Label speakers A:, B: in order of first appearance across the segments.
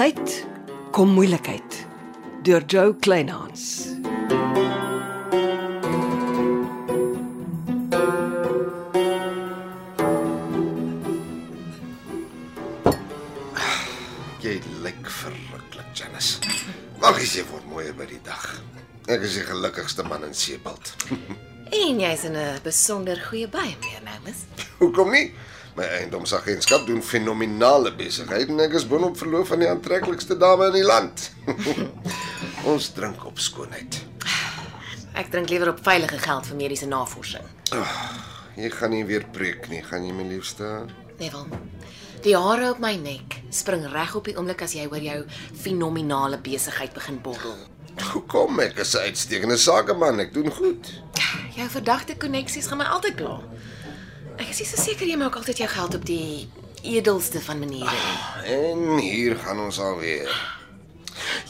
A: tyd kom moeilikheid deur Joe Kleinhans.
B: Jy lyk verruklik, Janice. Mag jy word mooier by die dag. Ek is die gelukkigste man in Seebald.
C: En jy's in 'n besonder goeie by meer nou, mis.
B: Hoekom nie? My eiendomsagentskap doen fenominale besigheid en ek is boonop verloof aan die aantreklikste dame in die land. Ons drink op skoonheid.
C: Ek drink liewer op veilige geld vir mediese navorsing.
B: Jy gaan nie weer preek nie, gaan jy my liefste?
C: Neville. Die hare op my nek spring reg op die oomblik as jy oor jou fenominale besigheid begin borrel.
B: Hoekom ek is 'n uitstekende sakeman, ek doen goed.
C: Jou verdagte koneksies gaan my altyd pla. Ek is nie so seker jy maak altyd jou geld op die edelste van maniere nie.
B: En hier gaan ons alweer.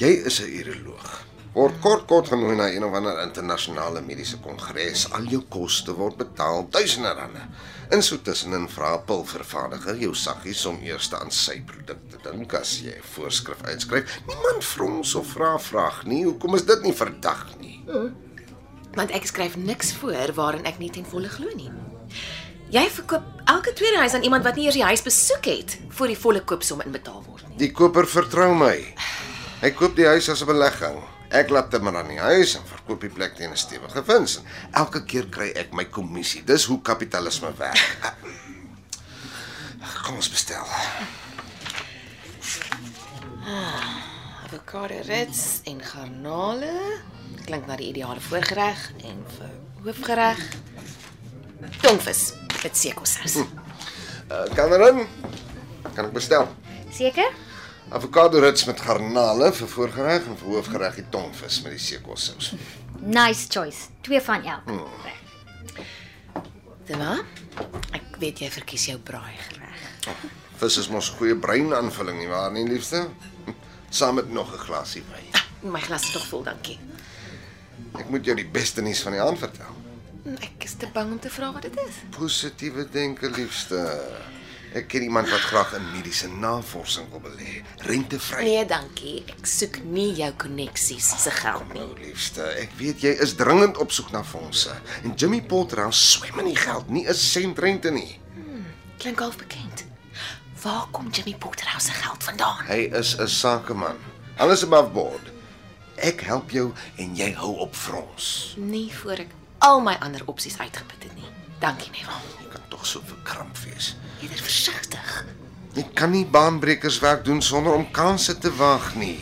B: Jy is 'n uroloog. Word kort kort genooi na een of ander internasionale mediese kongres. Al jou koste word betaal, duisende rande. In so tussenin vra pilvervaardiger jou saggies om eers aan sy produk te dink as jy 'n voorskrif uitskryf. Niemand frons of vra vraag nie. Hoekom is dit nie verdag nie?
C: Want ek skryf niks voor waarin ek nie ten volle glo nie. Jy verkoop elke tweede huis aan iemand wat nie eers die huis besoek het voor die volle koopsom inbetaal word nie.
B: Die koper vertrou my. Hy koop die huis as 'n belegging. Ek laat timmer aan die huis en verkoop die plek teen 'n stewige wins. En elke keer kry ek my kommissie. Dis hoe kapitalisme werk. Kom ons bestel.
C: Avokado rits en garnale. Klink na die ideale voorgereg en vir hoofgereg. Tongvis met sekossous.
B: Uh, kan erin? Kan ek bestel?
D: Seker?
B: Avokado rits met garnale vir voorgereg en vir hoofgereg die tongvis met die sekossous.
D: Nice choice. Twee van elk.
C: Dima, ek weet jy verkies jou braai gereg.
B: Vis is mos goeie breinaanvulling nie waar nie, liefste? Saam met nog 'n glasie wyn.
C: My glas is tog vol, dankie.
B: Ek moet jou die beste nuus van die aand vertel.
C: Ek is te bang om te vra wat dit is.
B: Positiewe denke, liefste. Ek ken iemand wat graag in mediese navorsing wil belê. Rentevry.
C: Nee, dankie. Ek soek nie jou koneksies se geld nie.
B: Nou, liefste, ek weet jy is dringend op soek na fondse. En Jimmy Potterhouse swem in die geld, nie 'n sent rente nie.
C: Klink half bekend. Waar kom Jimmy Potterhouse se geld vandaan?
B: Hy is 'n sakeman. Alles above board. Ek help jou en jy hou op frons.
C: Nie voor ek al my ander opsies uitgeput het nie. Dankie, Neville.
B: Jy kan tog so verkramp wees.
C: Eerder versigtig.
B: Jy kan nie baanbrekerswerk doen sonder om kansse te wag nie.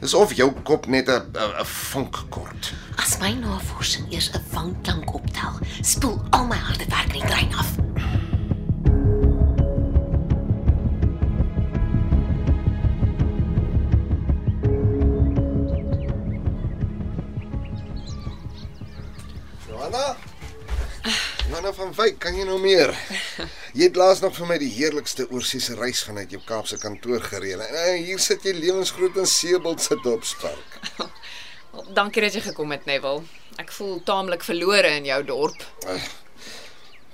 B: Dis of jou kop net 'n vonk kort.
C: As my navorsing eers 'n wanklank optel, spoel al my harde werk in die trein af.
B: Van Wyk, kan jy nou meer? Jy het laas nog vir my die heerlikste oorseese reis vanuit jou Kaapse kantoor gereël. En eh, hier sit jy lewensgroot in Seebald se dopspark.
E: Dankie dat jy gekom het, Neville. Ek voel taamlik verlore in jou dorp.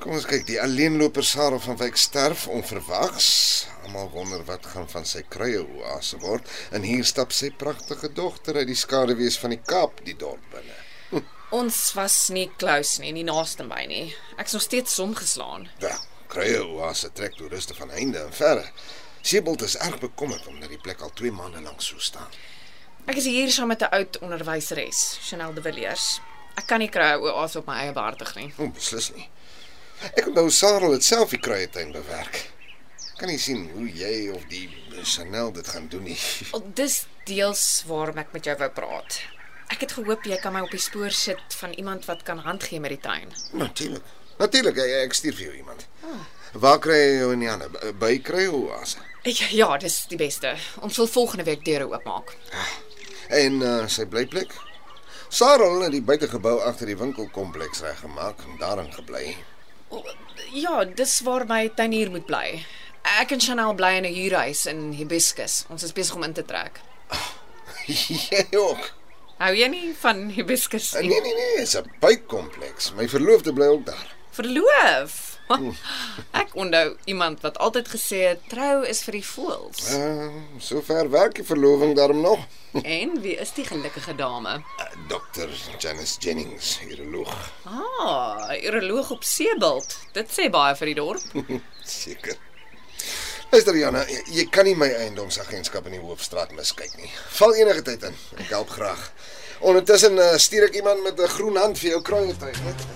B: Kom ons kyk, die alleenloper Sarah van Wyk sterf onverwags. Almal wonder wat gaan van sy kruie oase word. En hier stap sy pragtige dogter uit die skaduwees van die Kaap die dorp binne.
E: Ons was nie close nie, nie naaste by nie. Ek's nog steeds somgeslaan.
B: Wel, kruie oase trek toeriste van heinde en verre. Seebald is erg bekommerd omdat die plek al 2 maande lank so staan.
E: Ek is hier saam met 'n oud onderwyseres, Chanel de Villiers. Ek kan nie kry oase op my eie behartig nie.
B: O, beslis nie. Ek onthou Sarah het self die kruietuin bewerk. Kan nie sien hoe jy of die Chanel dit gaan doen nie.
E: Wel, dis deels waarom ek met jou wou praat. Ek het gehoop jy kan my op die spoor sit van iemand wat kan hand gee met die tuin.
B: Natuurlik. Natuurlik, ek, ek stuur vir jou iemand. Waar kry jy jou in die ander by- kry oase?
E: Ja, ja, dis die beste. Ons wil volgende week deure oopmaak.
B: En uh, sy blyplek? Sarah het die buitegebou agter die winkelkompleks reggemaak en daarin gebly.
E: O, Ja, dis waar my tuinier moet bly. Ek en Chanel bly in 'n huurhuis in Hibiscus. Ons is besig om in te trek.
B: jy ook.
E: Hou jy nie van Hibiscus
B: Nee
E: nie?
B: nee nee, dit is 'n buitekompleks. My verloofde bly ook daar.
E: Verloof. Ek onthou iemand wat altyd gesê het trou is vir die voëls.
B: Uh, sover werk die verloving daarom nog.
E: En wie is die gelukkige dame?
B: Dr. Janice Jennings, uroloog.
E: Ah, uroloog op Seebult. Dit sê baie vir die dorp.
B: Seker. Luister Jana, jy, jy kan nie my eiendomsagentskap in die Hoofstraat miskyk nie. Val enige tyd in. Ek help graag. Ondertussen uh, stuur ek iemand met 'n groen hand vir jou kruietuig, net.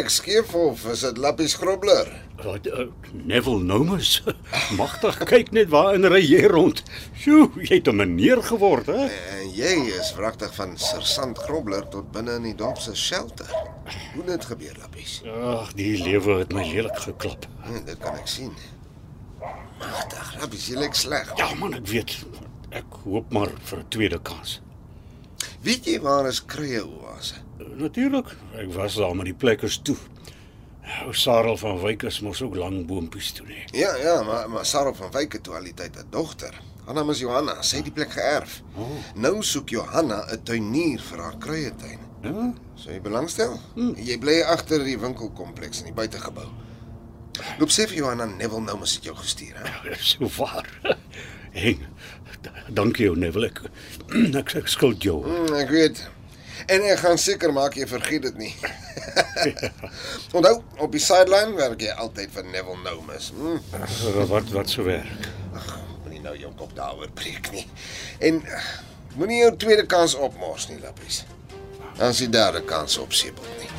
B: Ek skief of is dit Lappies Grobler?
F: Wat uh, Neville Nomus. Magtig, kyk net waarin ry jy rond. Sjoe, jy het 'n meneer geword, hè?
B: En jy is wragtig van Sersant Grobler tot binne in die dorp se shelter. Hoe dit gebeur, Lappies?
F: Ag, die lewe het my lelik geklap.
B: Hm, dit kan ek sien. Magtig, Lappies, jy lyk sleg.
F: Ja man, ek weet. Ek hoop maar vir 'n tweede kans.
B: Weet jy waar is kruie oase?
F: Natuurlik, ek was daar met die plek is toe. Ou Sarel van Wyk is mos ook lang boontjies toe, nee.
B: Ja, ja, maar maar Sarah van Wyk het toe al die tyd 'n dogter. Haar naam is Johanna. Sy het die plek geërf. Oh. Nou soek Johanna 'n tuinier vir haar kruietuin.
F: Ja,
B: Sou jy belangstel? Hmm. Jy bly agter die winkelkompleks in die buitegebou. Loop sê vir Johanna Neville nou mos het jou gestuur, hè?
F: so waar. D- Dankie jou Neville. Ek ek, ek skuld jou.
B: Hmm, ek weet. En ek gaan seker maak jy vergeet dit nie. Onthou, op die sideline werk jy altyd vir Neville Nomus. Hmm.
F: Wat wat so werk.
B: Moenie nou jou kop daaroor breek nie. En moenie jou tweede kans opmors nie, Lappies. Dan is die derde kans op nie.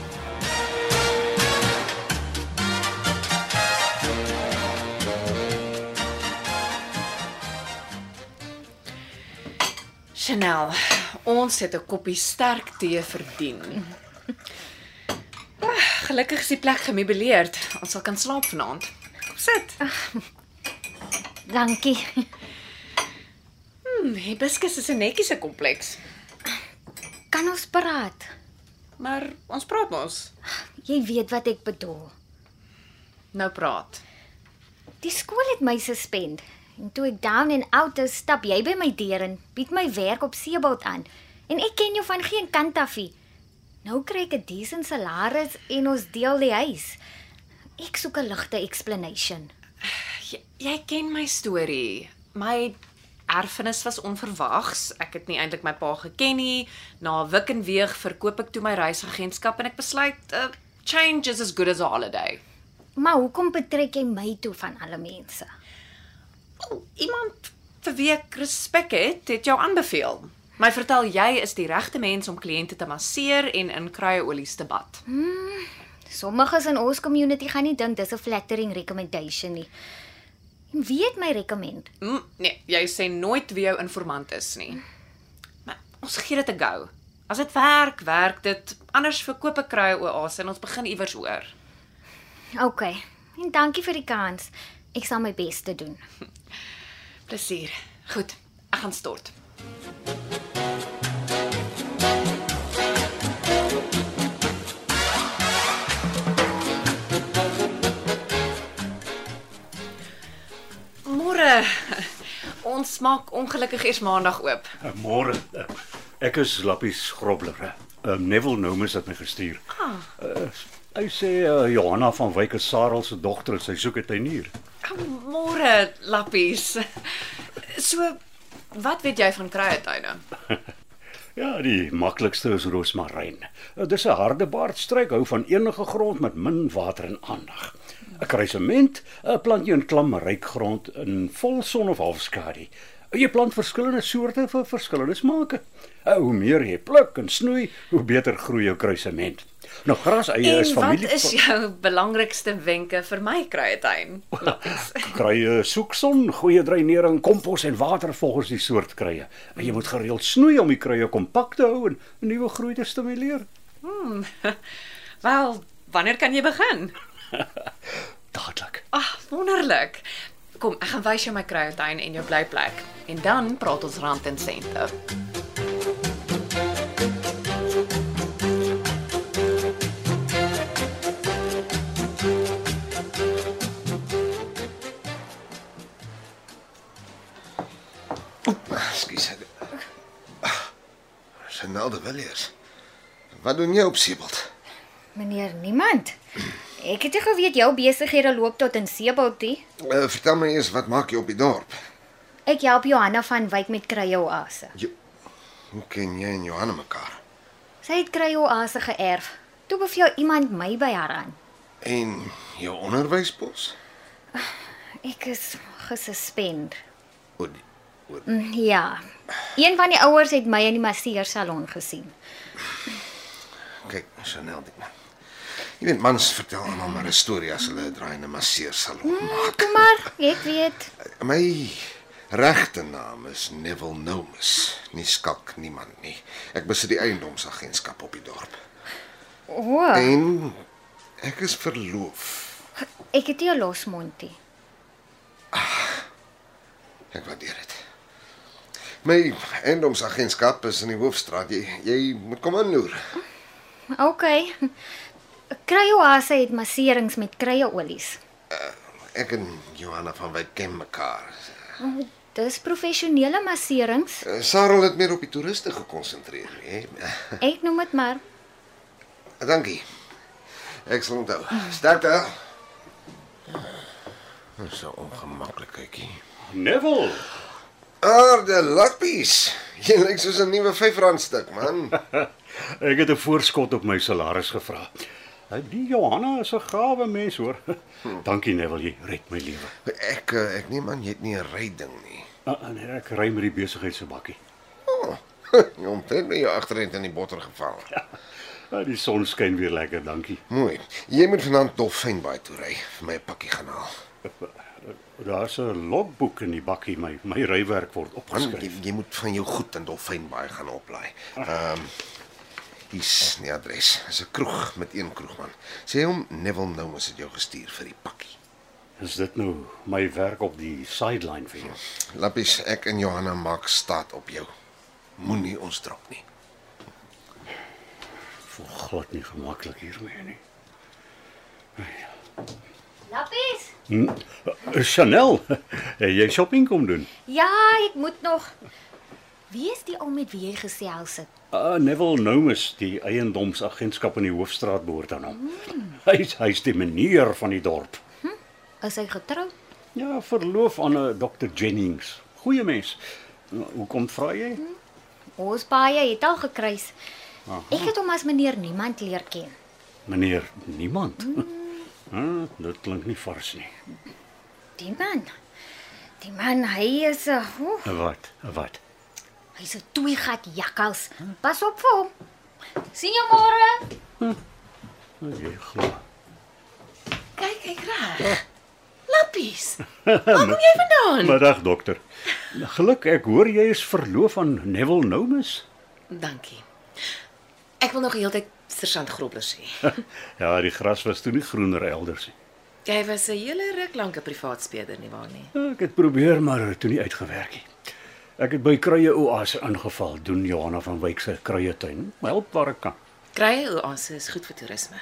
E: Chanel, ons het 'n koppie sterk tee verdien. Ah, Gelukkig is die plek gemeubileerd. Ons sal kan slaap vanaand. Kom sit.
D: Dankie.
E: Hmm, Hibiscus is 'n netjiese kompleks,
D: Kan ons praat?
E: maar ons praat mos.
D: Jy weet wat ek bedoel.
E: Nou praat.
D: Die skool het my suspend. En toe ek down en out is, stap jy by my deur en bied my werk op Seebout aan. En ek ken jou van geen kant af nie. Nou kry ek 'n decent salaris en ons deel die huis. Ek soek 'n ligte explanation.
E: Jy, jy ken my storie. My erfenis was onverwags. Ek het nie eintlik my pa geken nie. Na wik en weeg verkoop ek toe my reisagentskap en ek besluit uh, change is as good as a holiday.
D: Maar hoekom betrek jy my toe van alle mense?
E: Wel, Iemand vir wie ek respek het, het jou aanbeveel. My vertel jy is die regte mens om kliënte te masseer en in kruieolies te bad.
D: Sommiges in ons community gaan nie dink dis 'n flattering recommendation nie. En wie het my recommend?
E: Mm, nee, jy sê nooit wie jou informant is nie. Maar ons gee dit 'n go. As dit werk, werk dit. Anders verkoop ek kruieoase en ons begin iewers hoor.
D: OK. En dankie vir die kans. Ek sal my bes te doen.
E: Plesier. Goed, ek gaan stort. Môre. Ons maak ongelukkig eers maandag oop.
F: Uh, Môre. Uh, ek is Lappies Grobler. Uh, Neville Nomus het my gestuur.
E: Ah.
F: Uh, hy sê uh, Johanna van Wyk is Sarel se dogter en sy soek 'n tuinier.
E: Môre, lappies. So, wat weet jy van kruietuine?
F: Ja, die maklikste is roosmaryn. Uh, dis 'n harde baardstruik, hou van enige grond met min water en aandag. 'n Kruisement, plant jy in klam ryk grond in volson of halfskadu. Jy plant verskillende soorte vir verskillende smake. Uh, hoe meer jy pluk en snoei, hoe beter groei jou kruisement. Nou graseie is
E: En wat
F: familie
E: is jou belangrikste wenke vir my kruietuin?
F: Krye soek son, goeie dreinering, kompos en water volgens die soort krye. En jy moet gereeld snoei om die krye kompak te hou en nuwe groei te stimuleer.
E: Wel, wanneer kan jy begin?
F: Dadelik.
E: Ag, wonderlik. Kom, ek gaan wys jou my kruiertuin en jou blyplek en dan praat ons rand en sente.
B: Ekskuus. Genade ah, Villiers. Wat doen jy op Siebald?
D: Meneer, niemand. Ek het geweet jou besighede loop tot in Seboutie.
B: Uh, vertel my eers wat maak jy op die dorp?
D: Ek help Johanna van Wyk met kryeoase.
B: Hoe ken jy en Johanna mekaar?
D: Sy het kryeoase geërf. Toe beveel iemand my by haar aan.
B: En jou onderwyspos?
D: Ek is gesuspend.
B: O, die- o,
D: Mm, Ja. Een van die ouers het my in die masseursalon gesien.
B: kyk, Chanel dit. Jy weet mans vertel almal maar 'n storie as hulle 'n draai in 'n masseursalon maak.
D: Kom maar, ek weet.
B: My regte naam is Neville Nomus. Nie skalk niemand nie. Ek besit die eiendomsagentskap op die dorp.
D: O,
B: En ek is verloof.
D: ek het jou losmontie.
B: Ek waardeer dit. My eiendomsagentskap is in die hoofstraat. Jy jy moet kom inloer.
D: OK. Kryeoase het masserings met kryeolies.
B: Ek en Johanna van Wyk ken mekaar.
D: Dis professionele masserings.
B: Eh, Sarel het meer op die toeriste gekonsentreer, hè.
D: Ek noem dit maar.
B: Dankie. Ek sal onthou. Sterkte. Dis so ongemaklik, kykie.
F: Neville.
B: Aarde lappies. Jy lyk soos 'n nuwe R5 stuk, man.
F: Ek het 'n voorskot op my salaris gevra. Nou, Die Johanna is 'n gawe mens hoor. Dankie Neville, jy red my lewe.
B: Ek eh, ek neem aan jy het nie 'n ryding nie.
F: Uh, nee, ek ry met die besigheid se bakkie.
B: Oh, jy omtrent by jou agterend in die botter geval.
F: Uh, die son skyn weer lekker, dankie.
B: Mooi. Jy moet vanaand Dolfynbaai toe ry vir my 'n pakkie gaan haal.
F: Daar's 'n logboek in die bakkie, my my rywerk word
B: Man, jy,
F: opgeskryf.
B: jy moet van jou goed in Dolfynbaai gaan oplaai. Ehm um, hier's die adres. Dis 'n kroeg met een kroegman. Sê hom Neville Nomus het jou gestuur vir die pakkie.
F: Is dit nou my werk op die sideline vir jou?
B: Lappies, ek en Johanna maak staat op jou. Moenie ons drop nie.
F: Voel glad nie gemaklik hiermee nie.
D: Lappies?
F: Hm? Chanel, jy shopping kom doen?
D: Ja, ek moet nog. Wie is die ou met wie jy gesels het?
F: Uh, Neville Nomus, die eiendomsagentskap in die hoofstraat behoort aan hom. Hy's hy's die meneer van die dorp.
D: Is hy getroud?
F: Ja, verloof aan 'n Dr Jennings. Goeie mens. Nou, Hoekom vra jy?
D: Ons baie het al gekruis. Ek het hom as meneer Niemand leer ken.
F: Meneer niemand. Hm, dit klink nie vars nie.
D: Die man. Die man, hy is 'n uh,
F: Wat? Wat?
D: Hy's 'n tweegat jakkals. Pas op vir hom. Sien jou môre.
F: Jy glo.
C: Kyk, kyk reg. Lappies. Waar kom jy vandaan?
F: Middag dokter. Geluk ek hoor jy is verloof aan Neville Nomus.
C: Dankie. Ek wil nog heeltyd sergeant Grobler sê.
F: Ja, die gras was toe nie groener elders nie.
C: Jy was 'n hele ruk lank 'n privaat speler nie waar nie.
F: Ja, Ek het probeer maar toe nie uitgewerk nie. Ek het by Kruie Oase ingeval, doen Johanna van Wyk se kruie tuin. Help waar ek kan.
C: Krye oase is goed vir toerisme.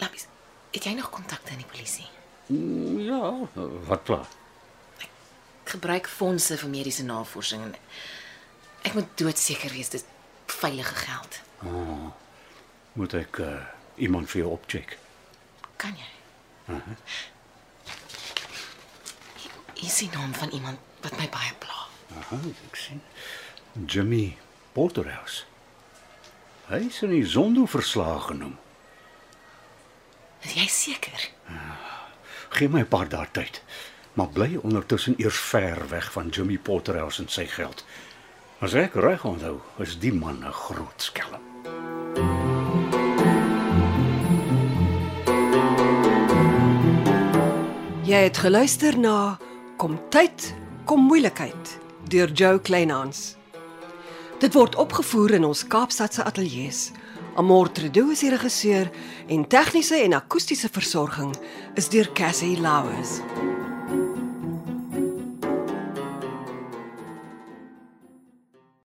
C: Lappies, het jy nog kontakte in die polisie?
F: Mm, Ja, wat pla?
C: Ek gebruik fondse vir mediese navorsing en ek moet doodseker wees dit veilige geld.
F: Moet ek uh, iemand vir jou opcheck?
C: Kan jy? Hier is die naam van iemand wat my baie pla.
F: Aha, ek sien. Jimmy Polterhouse. Hy is in die Zondo verslag genoem.
C: Is jy seker?
F: Gee my 'n paar dae tyd. Maar bly ondertussen eers ver weg van Jimmy Potterhouse en sy geld. As ek reg onthou, is die man 'n groot skelm.
A: Jy het geluister na Kom tyd, kom moeilikheid deur Jo Kleinhans. Dit word opgevoer in ons Kaapstadse ateljee se. Amor Tredo is die regisseur en tegniese en akoestiese versorging is deur Cassie Lauers.